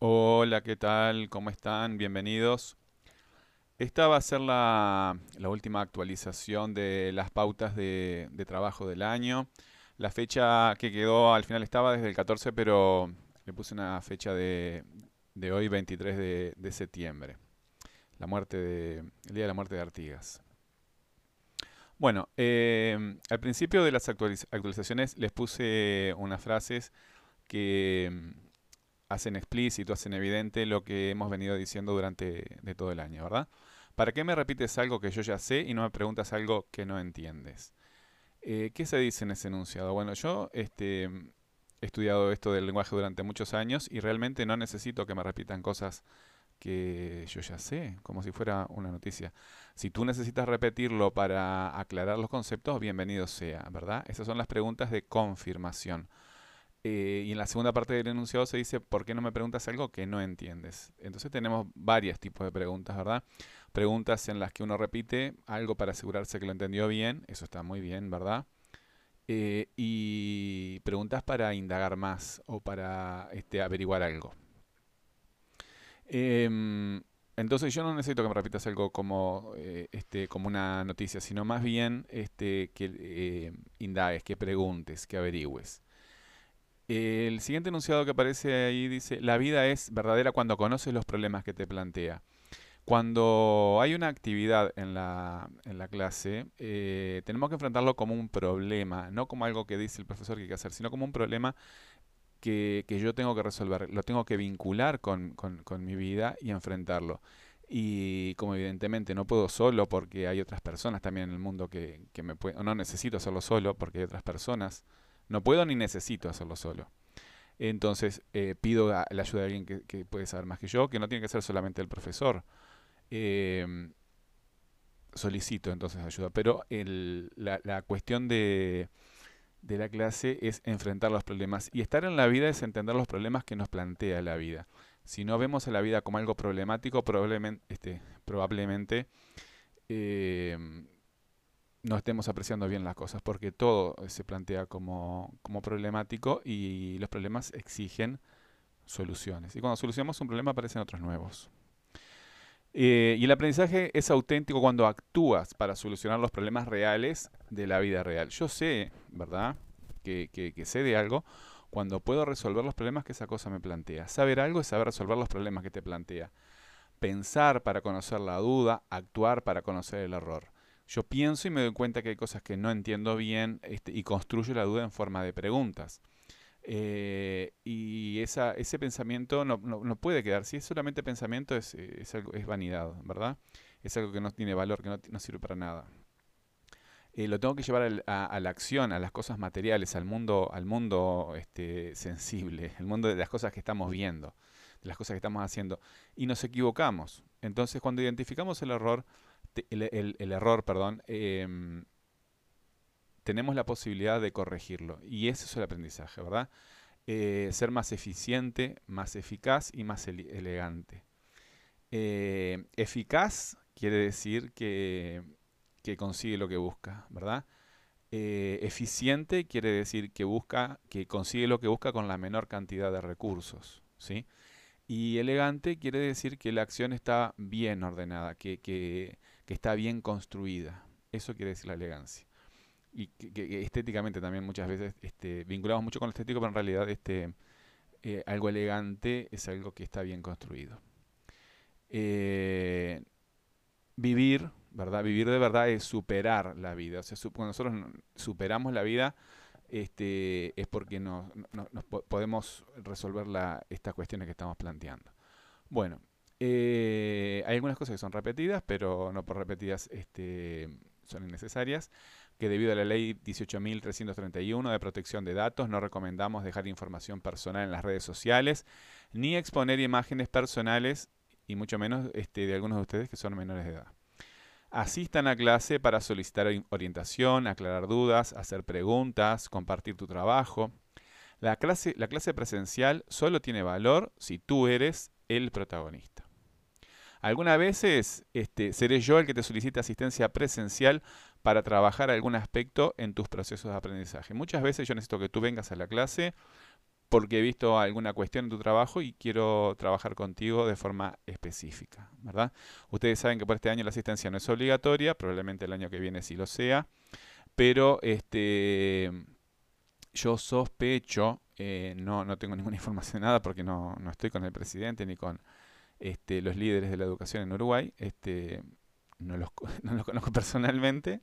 Hola, ¿qué tal? ¿Cómo están? Bienvenidos. Esta va a ser la, la última actualización de las pautas de, trabajo del año. La fecha que quedó al final estaba desde el 14, pero le puse una fecha de, de hoy, 23 de, de septiembre. La muerte de, el día de la muerte de Artigas. Bueno, eh, al principio de las actualiz- actualizaciones les puse unas frases que hacen explícito, hacen evidente lo que hemos venido diciendo durante de todo el año, ¿verdad? ¿Para qué me repites algo que yo ya sé y no me preguntas algo que no entiendes? Eh, ¿qué se dice en ese enunciado? Bueno, yo este, he estudiado esto del lenguaje durante muchos años y realmente no necesito que me repitan cosas que yo ya sé, como si fuera una noticia. Si tú necesitas repetirlo para aclarar los conceptos, bienvenido sea, ¿verdad? Esas son las preguntas de confirmación. Eh, y en la segunda parte del enunciado se dice, ¿por qué no me preguntas algo que no entiendes? Entonces tenemos varios tipos de preguntas, ¿verdad? Preguntas en las que uno repite algo para asegurarse que lo entendió bien, eso está muy bien, ¿verdad? Eh, y preguntas para indagar más o para este, averiguar algo. Em, entonces yo no necesito que me repitas algo como, eh, este, una noticia, sino más bien este, que indagues, que preguntes, que averigües. El siguiente enunciado que aparece ahí dice, la vida es verdadera cuando conoces los problemas que te plantea. Cuando hay una actividad en la, en la clase, eh, tenemos que enfrentarlo como un problema, no como algo que dice el profesor que hay que hacer, sino como un problema que, que yo tengo que resolver, lo tengo que vincular con, con- con mi vida y enfrentarlo. Y como evidentemente no puedo solo porque hay otras personas también en el mundo que, que me pueden, no necesito hacerlo solo porque hay otras personas, no puedo ni necesito hacerlo solo. Entonces eh, pido la ayuda de alguien que, puede saber más que yo, que no tiene que ser solamente el profesor. Em, solicito entonces ayuda, pero el- la, cuestión de de la clase es enfrentar los problemas. Y estar en la vida es entender los problemas que nos plantea la vida. Si no vemos a la vida como algo problemático, probablemente, este, probablemente eh, no estemos apreciando bien las cosas, porque todo se plantea como, como problemático y los problemas exigen soluciones. Y cuando solucionamos un problema aparecen otros nuevos. Eh, y el aprendizaje es auténtico cuando actúas para solucionar los problemas reales de la vida real. Yo sé, ¿verdad? Que- que sé de algo cuando puedo resolver los problemas que esa cosa me plantea. Saber algo es saber resolver los problemas que te plantea. Pensar para conocer la duda, actuar para conocer el error. Yo pienso y me doy cuenta que hay cosas que no entiendo bien este, y construyo la duda en forma de preguntas. Eh, y ese pensamiento no, no- puede quedar. Si es solamente pensamiento, es, es algo, vanidad, ¿verdad? Es algo que no tiene valor, que no, sirve para nada. Eh, lo tengo que llevar al- a, la acción, a las cosas materiales, al mundo, al mundo este, sensible, el mundo de las cosas que estamos viendo, de las cosas que estamos haciendo. Y nos equivocamos. Entonces, cuando identificamos el error, el, error, perdón, em, tenemos la posibilidad de corregirlo. Y ese es el aprendizaje, ¿verdad? Eh, ser más eficiente, más eficaz y más ele- elegante. Eh, eficaz quiere decir que, que consigue lo que busca, ¿verdad? Eh, eficiente quiere decir que busca, que consigue lo que busca con la menor cantidad de recursos, ¿sí? Y elegante quiere decir que la acción está bien ordenada, que, que- que está bien construida. Eso quiere decir la elegancia y que, estéticamente también muchas veces este, vinculamos mucho con lo estético, pero en realidad este, eh, algo elegante es algo que está bien construido. Eh, vivir, ¿verdad? Vivir de verdad es superar la vida. O sea, cuando nosotros no- superamos la vida, este, es porque nos, no- nos po- podemos resolver la, estas cuestiones que estamos planteando. Bueno, eh, hay algunas cosas que son repetidas, pero no por repetidas este, son innecesarias que debido a la ley 18.331 de protección de datos no recomendamos dejar información personal en las redes sociales ni exponer imágenes personales y mucho menos este, de algunos de ustedes que son menores de edad. Asistan a clase para solicitar ori- orientación, aclarar dudas, hacer preguntas, compartir tu trabajo. La clase, la clase presencial solo tiene valor si tú eres el protagonista. Algunas veces este, seré yo el que te solicite asistencia presencial para trabajar algún aspecto en tus procesos de aprendizaje. Muchas veces yo necesito que tú vengas a la clase porque he visto alguna cuestión en tu trabajo y quiero trabajar contigo de forma específica, ¿verdad? Ustedes saben que por este año la asistencia no es obligatoria, probablemente el año que viene sí lo sea, pero este, yo sospecho, eh, no, no tengo ninguna información nada porque no, no estoy con el presidente ni con este, los líderes de la educación en Uruguay, este, no, los, no los conozco personalmente,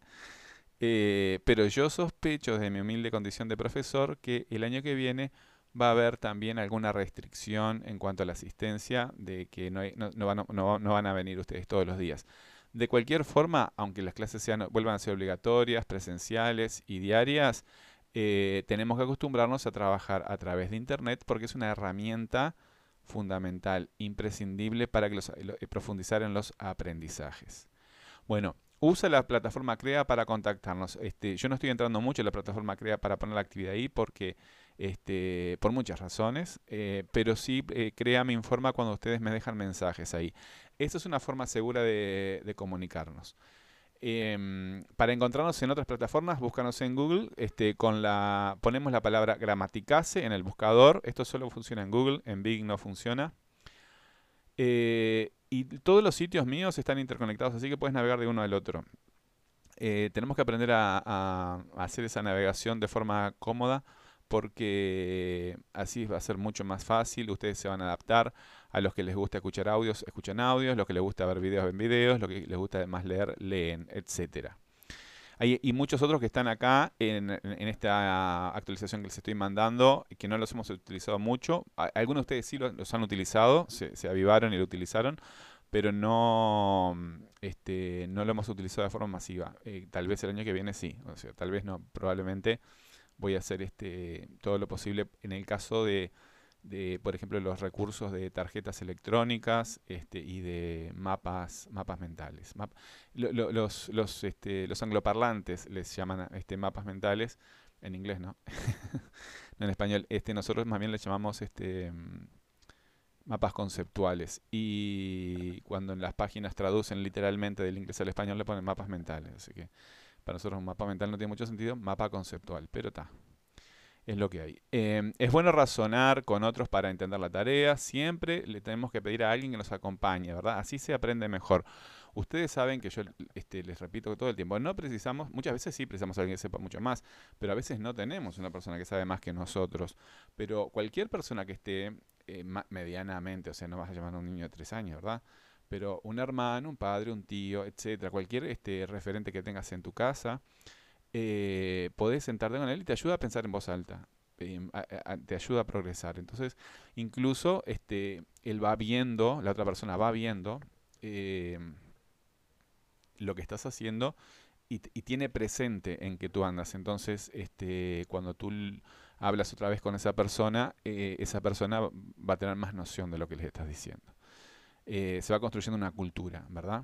eh, pero yo sospecho desde mi humilde condición de profesor que el año que viene va a haber también alguna restricción en cuanto a la asistencia, de que no, van, no, van, a venir ustedes todos los días. De cualquier forma, aunque las clases sean, vuelvan a ser obligatorias, presenciales y diarias, eh, tenemos que acostumbrarnos a trabajar a través de Internet porque es una herramienta fundamental, imprescindible para que los, eh, profundizar en los aprendizajes. Bueno, usa la plataforma CREA para contactarnos. Este, yo no estoy entrando mucho en la plataforma CREA para poner la actividad ahí porque, este, por muchas razones, eh, pero sí eh, CREA me informa cuando ustedes me dejan mensajes ahí. Esta es una forma segura de comunicarnos. Em, para encontrarnos en otras plataformas, búscanos en Google, este, con la, ponemos la palabra gramaticase en el buscador. Esto solo funciona en Google, en Bing no funciona. Eh, y todos los sitios míos están interconectados, así que puedes navegar de uno al otro. Eh, tenemos que aprender a, hacer esa navegación de forma cómoda porque así va a ser mucho más fácil, ustedes se van a adaptar, a los que les gusta escuchar audios, escuchan audios, los que les gusta ver videos, ven videos, los que les gusta además leer, leen, etcétera. Hay, y muchos otros que están acá en, esta actualización que les estoy mandando, que no los hemos utilizado mucho. Algunos de ustedes sí los, han utilizado, se, avivaron y lo utilizaron, pero no, este, no lo hemos utilizado de forma masiva. Eh, tal vez el año que viene sí, o sea, tal vez no, probablemente voy a hacer este, todo lo posible en el caso de, de, por ejemplo, los recursos de tarjetas electrónicas este, y de mapas, mapas mentales. este, los angloparlantes les llaman este, mapas mentales, en inglés, ¿no? no en español. Este, nosotros más bien les llamamos este, mapas conceptuales. Y cuando en las páginas traducen literalmente del inglés al español le ponen mapas mentales. Así que para nosotros un mapa mental no tiene mucho sentido, mapa conceptual, pero está. Es lo que hay. Em, es bueno razonar con otros para entender la tarea. Siempre le tenemos que pedir a alguien que nos acompañe, ¿verdad? Así se aprende mejor. Ustedes saben que yo este, les repito todo el tiempo, no precisamos, muchas veces sí precisamos a alguien que sepa mucho más, pero a veces no tenemos una persona que sabe más que nosotros. Pero cualquier persona que esté eh, medianamente, o sea, no vas a llamar a un niño de tres años, ¿verdad? pero un hermano, un padre, un tío, etcétera, cualquier este, referente que tengas en tu casa, eh, podés sentarte con él y te ayuda a pensar en voz alta. Em, te ayuda a progresar. Entonces, incluso este, él va viendo, la otra persona va viendo em, lo que estás haciendo y, tiene presente en que tú andas. Entonces, este, cuando tú hablas otra vez con esa persona, eh, esa persona va a tener más noción de lo que le estás diciendo. Eh, se va construyendo una cultura, ¿verdad?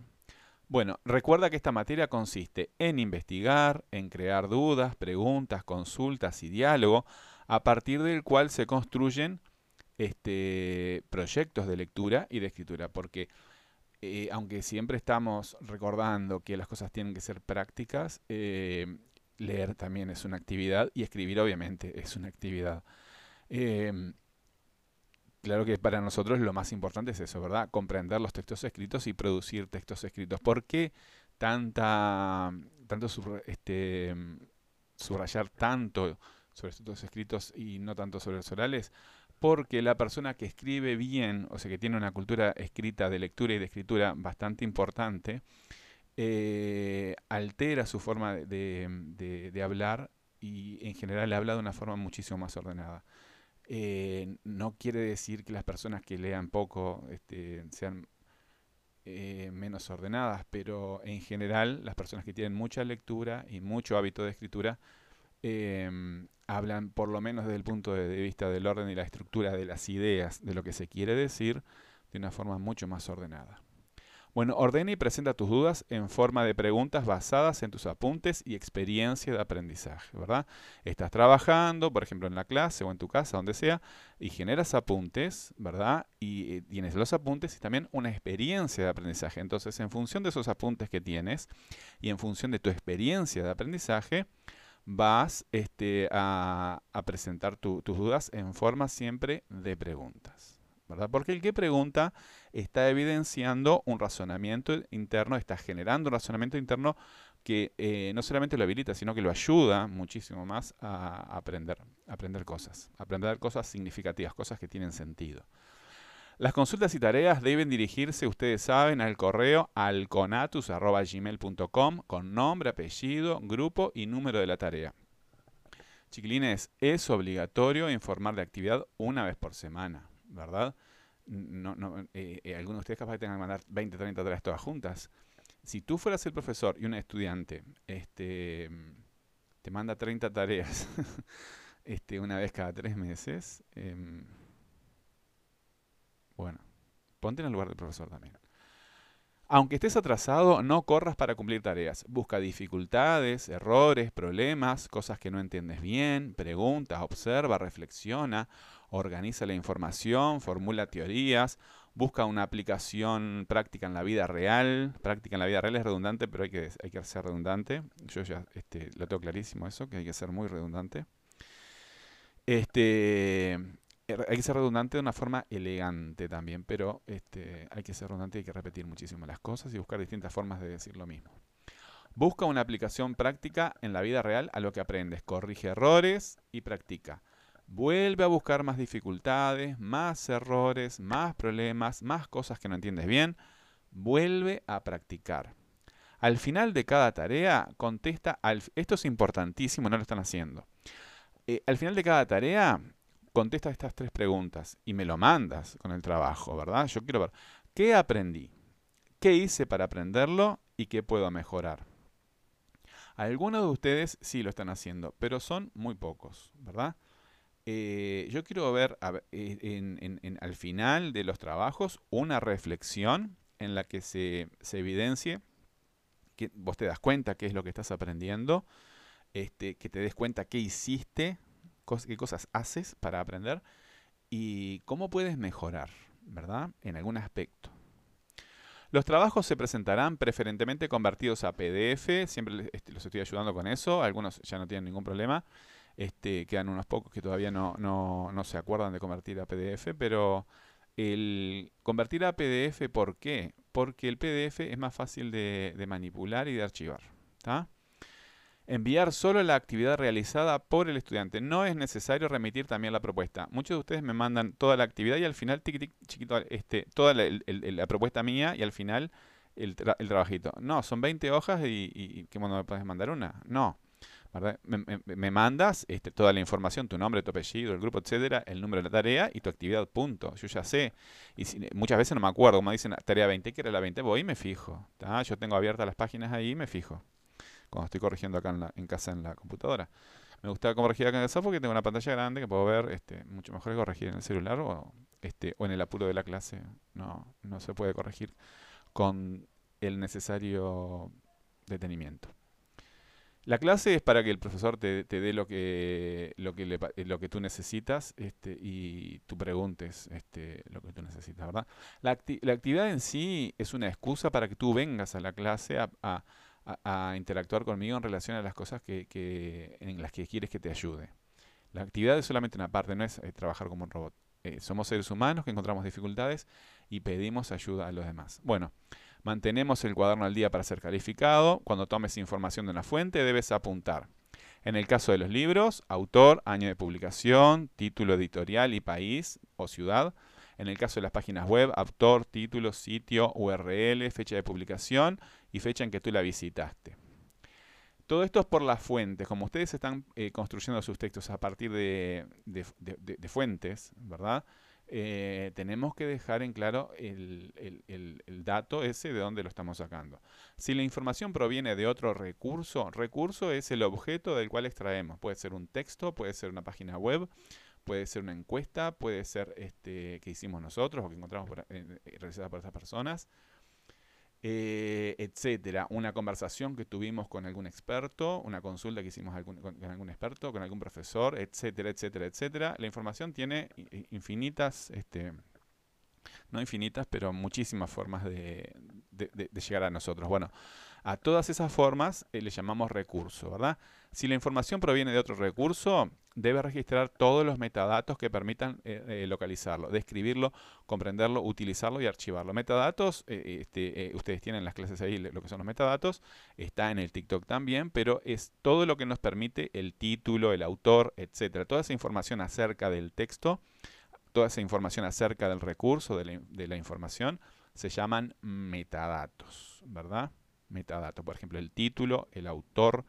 Bueno, recuerda que esta materia consiste en investigar, en crear dudas, preguntas, consultas y diálogo, a partir del cual se construyen este, proyectos de lectura y de escritura, porque eh, aunque siempre estamos recordando que las cosas tienen que ser prácticas, eh, leer también es una actividad y escribir obviamente es una actividad. Claro que para nosotros lo más importante es eso, ¿verdad? Comprender los textos escritos y producir textos escritos. ¿Por qué tanta, tanto este, subrayar tanto sobre textos escritos y no tanto sobre los orales? Porque la persona que escribe bien, o sea, que tiene una cultura escrita de lectura y de escritura bastante importante, eh, altera su forma de, de hablar y en general habla de una forma muchísimo más ordenada. Eh, no quiere decir que las personas que lean poco este, sean eh, menos ordenadas, pero en general las personas que tienen mucha lectura y mucho hábito de escritura em, hablan por lo menos desde el punto de vista del orden y la estructura de las ideas, de lo que se quiere decir, de una forma mucho más ordenada. Bueno, ordena y presenta tus dudas en forma de preguntas basadas en tus apuntes y experiencia de aprendizaje, ¿verdad? Estás trabajando, por ejemplo, en la clase o en tu casa, donde sea, y generas apuntes, ¿verdad? Y eh, tienes los apuntes y también una experiencia de aprendizaje. Entonces, en función de esos apuntes que tienes y en función de tu experiencia de aprendizaje, vas este, a, presentar tus dudas en forma siempre de preguntas. Porque el que pregunta está evidenciando un razonamiento interno, está generando un razonamiento interno que eh, no solamente lo habilita, sino que lo ayuda muchísimo más a aprender, aprender cosas, aprender cosas significativas, cosas que tienen sentido. Las consultas y tareas deben dirigirse, ustedes saben, al correo alconatus.gmail.com con nombre, apellido, grupo y número de la tarea. Chiquilines, es obligatorio informar de actividad una vez por semana, ¿verdad? No, no, eh, eh, algunos de ustedes capaz tengan que mandar 20, 30 tareas todas juntas. Si tú fueras el profesor y un estudiante este, te manda 30 tareas este, una vez cada tres meses, em, bueno, ponte en el lugar del profesor también. Aunque estés atrasado, no corras para cumplir tareas. Busca dificultades, errores, problemas, cosas que no entiendes bien, pregunta, observa, reflexiona, organiza la información, formula teorías, busca una aplicación práctica en la vida real. Práctica en la vida real es redundante, pero hay que, hay que ser redundante. Yo ya este, lo tengo clarísimo eso, que hay que ser muy redundante. Este, hay que ser redundante de una forma elegante también, pero este, hay que ser redundante y hay que repetir muchísimo las cosas y buscar distintas formas de decir lo mismo. Busca una aplicación práctica en la vida real a lo que aprendes. Corrige errores y practica. Vuelve a buscar más dificultades, más errores, más problemas, más cosas que no entiendes bien. Vuelve a practicar. Al final de cada tarea, contesta, esto es importantísimo, no lo están haciendo. Eh, al final de cada tarea, contesta estas tres preguntas y me lo mandas con el trabajo, ¿verdad? Yo quiero ver, ¿qué aprendí? ¿Qué hice para aprenderlo y qué puedo mejorar? Algunos de ustedes sí lo están haciendo, pero son muy pocos, ¿verdad? Eh, yo quiero ver eh, al final de los trabajos una reflexión en la que se, evidencie que vos te das cuenta qué es lo que estás aprendiendo, este, que te des cuenta qué hiciste qué cosas haces para aprender y cómo puedes mejorar, ¿verdad? En algún aspecto. Los trabajos se presentarán preferentemente convertidos a PDF, siempre este, los estoy ayudando con eso, algunos ya no tienen ningún problema, este, quedan unos pocos que todavía no, no, se acuerdan de convertir a PDF, pero el convertir a PDF, ¿por qué? Porque el PDF es más fácil de, de manipular y de archivar. Enviar solo la actividad realizada por el estudiante. No es necesario remitir también la propuesta. Muchos de ustedes me mandan toda la actividad y al final, chiquito, este, toda la, propuesta mía y al final el, trabajito. No, son 20 hojas y, y ¿qué me puedes mandar una? No. Me, mandas este, toda la información, tu nombre, tu apellido, el grupo, etcétera, el número de la tarea y tu actividad, punto. Yo ya sé. Y muchas veces no me acuerdo, como dicen tarea 20, que era la 20, voy y me fijo. Yo tengo abiertas las páginas ahí y me fijo cuando estoy corrigiendo acá en, casa en la computadora. Me gusta corregir acá en el software porque tengo una pantalla grande que puedo ver este, mucho mejor que corregir en el celular o, este, o en el apuro de la clase. No, no se puede corregir con el necesario detenimiento. La clase es para que el profesor te, dé lo que, lo, que que tú necesitas este, y tú preguntes lo que tú necesitas, ¿verdad? La, actividad en sí es una excusa para que tú vengas a la clase a, interactuar conmigo en relación a las cosas que, en las que quieres que te ayude. La actividad es solamente una parte, no es eh, trabajar como un robot. Eh, somos seres humanos que encontramos dificultades y pedimos ayuda a los demás. Bueno, mantenemos el cuaderno al día para ser calificado. Cuando tomes información de una fuente debes apuntar. En el caso de los libros, autor, año de publicación, título editorial y país o ciudad. En el caso de las páginas web, autor, título, sitio, URL, fecha de publicación y fecha en que tú la visitaste. Todo esto es por las fuentes. Como ustedes están eh, construyendo sus textos a partir de, fuentes, ¿verdad? Eh, tenemos que dejar en claro el, el, dato ese de dónde lo estamos sacando. Si la información proviene de otro recurso, recurso es el objeto del cual extraemos. Puede ser un texto, puede ser una página web, puede ser una encuesta, puede ser este, que hicimos nosotros o que encontramos eh, realizada por esas personas eh, etcétera. Una conversación que tuvimos con algún experto, una consulta que hicimos con, algún experto, con algún profesor, etcétera, etcétera, etcétera. La información tiene infinitas, este, no infinitas, pero muchísimas formas de, llegar a nosotros. Bueno, A todas esas formas eh, le llamamos recurso, ¿verdad? Si la información proviene de otro recurso, debe registrar todos los metadatos que permitan eh, eh, localizarlo, describirlo, comprenderlo, utilizarlo y archivarlo. Metadatos, este, ustedes tienen las clases ahí lo que son los metadatos, está en el TikTok también, pero es todo lo que nos permite el título, el autor, etcétera. Toda esa información acerca del texto, toda esa información acerca del recurso, de la, de la información, se llaman metadatos, ¿verdad? metadatos. Por ejemplo, el título, el autor,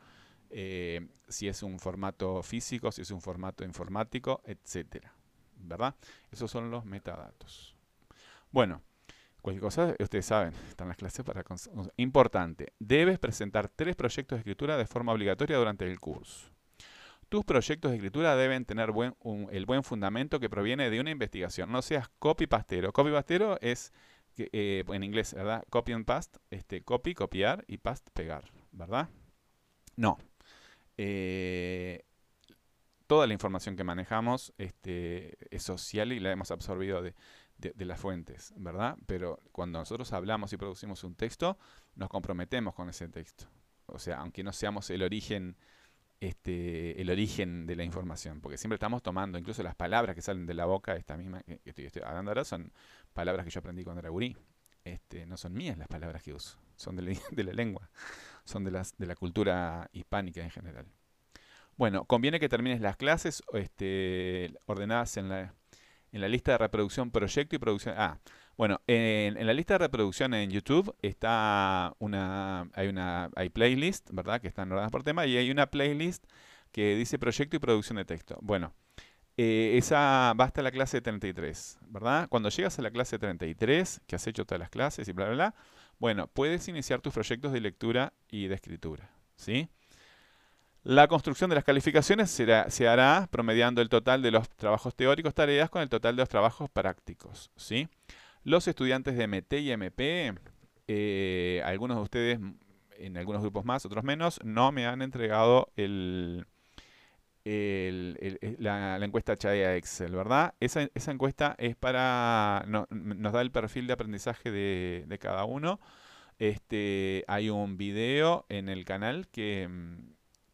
eh, si es un formato físico, si es un formato informático, etcétera. ¿Verdad? Esos son los metadatos. Bueno, cualquier cosa, ustedes saben, están las clases para... Importante, debes presentar tres proyectos de escritura de forma obligatoria durante el curso. Tus proyectos de escritura deben tener el buen fundamento que proviene de una investigación. No seas copy-pastero. Copy-pastero es eh, en inglés, ¿verdad? Copy and paste, este, copy, copiar y paste, pegar, ¿verdad? No. Eh, toda la información que manejamos este, es social y la hemos absorbido de, las fuentes, ¿verdad? Pero cuando nosotros hablamos y producimos un texto, nos comprometemos con ese texto. O sea, aunque no seamos el origen este, el origen de la información, porque siempre estamos tomando, incluso las palabras que salen de la boca, esta misma que, estoy, hablando ahora, son palabras que yo aprendí cuando era. Este, no son mías las palabras que uso, son de la, de la lengua, son de, las, de la cultura hispánica en general. Bueno, conviene que termines las clases este, ordenadas en la, en la lista de reproducción proyecto y producción. Ah, bueno, en, la lista de reproducción en YouTube está una, hay una, hay playlist, ¿verdad? Que están ordenadas por tema y hay una playlist que dice proyecto y producción de texto. Bueno, eh, esa va hasta la clase 33, ¿verdad? Cuando llegas a la clase 33, que has hecho todas las clases y bla, bla, bla, bueno, puedes iniciar tus proyectos de lectura y de escritura, ¿sí? La construcción de las calificaciones se hará promediando el total de los trabajos teóricos, tareas, con el total de los trabajos prácticos, ¿sí? Los estudiantes de MT y MP, eh, algunos de ustedes, en algunos grupos más, otros menos, no me han entregado el, la, encuesta Chaya Excel, ¿verdad? Esa, encuesta es para, nos da el perfil de aprendizaje de, cada uno. Este, hay un video en el canal que,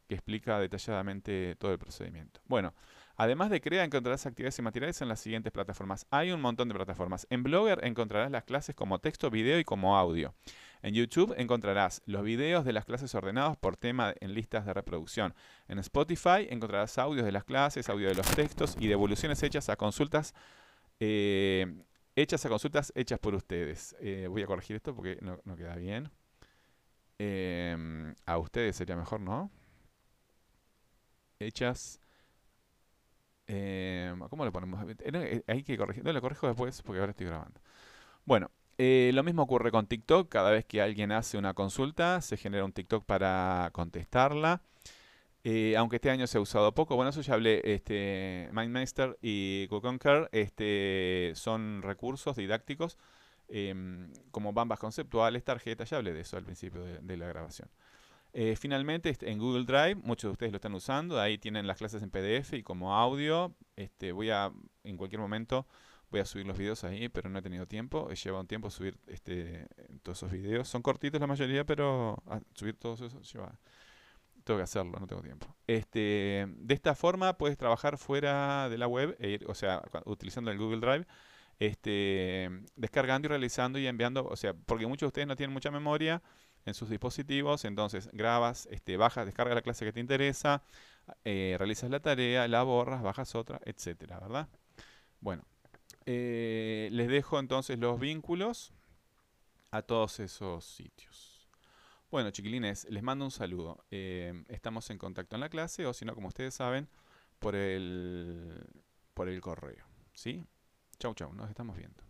que explica detalladamente todo el procedimiento. Bueno, Además de CREA, encontrarás actividades y materiales en las siguientes plataformas. Hay un montón de plataformas. En Blogger encontrarás las clases como texto, video y como audio. En YouTube encontrarás los videos de las clases ordenados por tema en listas de reproducción. En Spotify encontrarás audios de las clases, audio de los textos y devoluciones hechas a consultas eh, hechas a consultas hechas por ustedes. Eh, voy a corregir esto porque no, queda bien. Em, a ustedes sería mejor, ¿no? Hechas eh, ¿Cómo le ponemos? Eh, hay que corregir. No, lo corrijo después porque ahora estoy grabando. Bueno, eh, lo mismo ocurre con TikTok. Cada vez que alguien hace una consulta, se genera un TikTok para contestarla. aunque este año se ha usado poco, bueno, eso ya hablé, este, MindMeister y CoConquer este, son recursos didácticos em, como bambas conceptuales, tarjetas, ya hablé de eso al principio de la grabación. Eh, finalmente, este, en Google Drive, muchos de ustedes lo están usando, ahí tienen las clases en PDF y como audio. Este, voy a, en cualquier momento, voy a subir los videos ahí, pero no he tenido tiempo. He llevado un tiempo subir este, todos esos videos. Son cortitos la mayoría, pero subir todos esos lleva... Tengo que hacerlo, no tengo tiempo. Este, de esta forma puedes trabajar fuera de la web, e o sea, utilizando el Google Drive, este, descargando y realizando y enviando, o sea, porque muchos de ustedes no tienen mucha memoria, en sus dispositivos, entonces grabas, este, bajas, descarga la clase que te interesa, eh, realizas la tarea, la borras, bajas otra, etcétera, ¿verdad? Bueno, eh, les dejo entonces los vínculos a todos esos sitios. Bueno, chiquilines, les mando un saludo. Eh, estamos en contacto en la clase o si no, como ustedes saben, por el, por el correo. ¿Sí? Chau, chau, nos estamos viendo.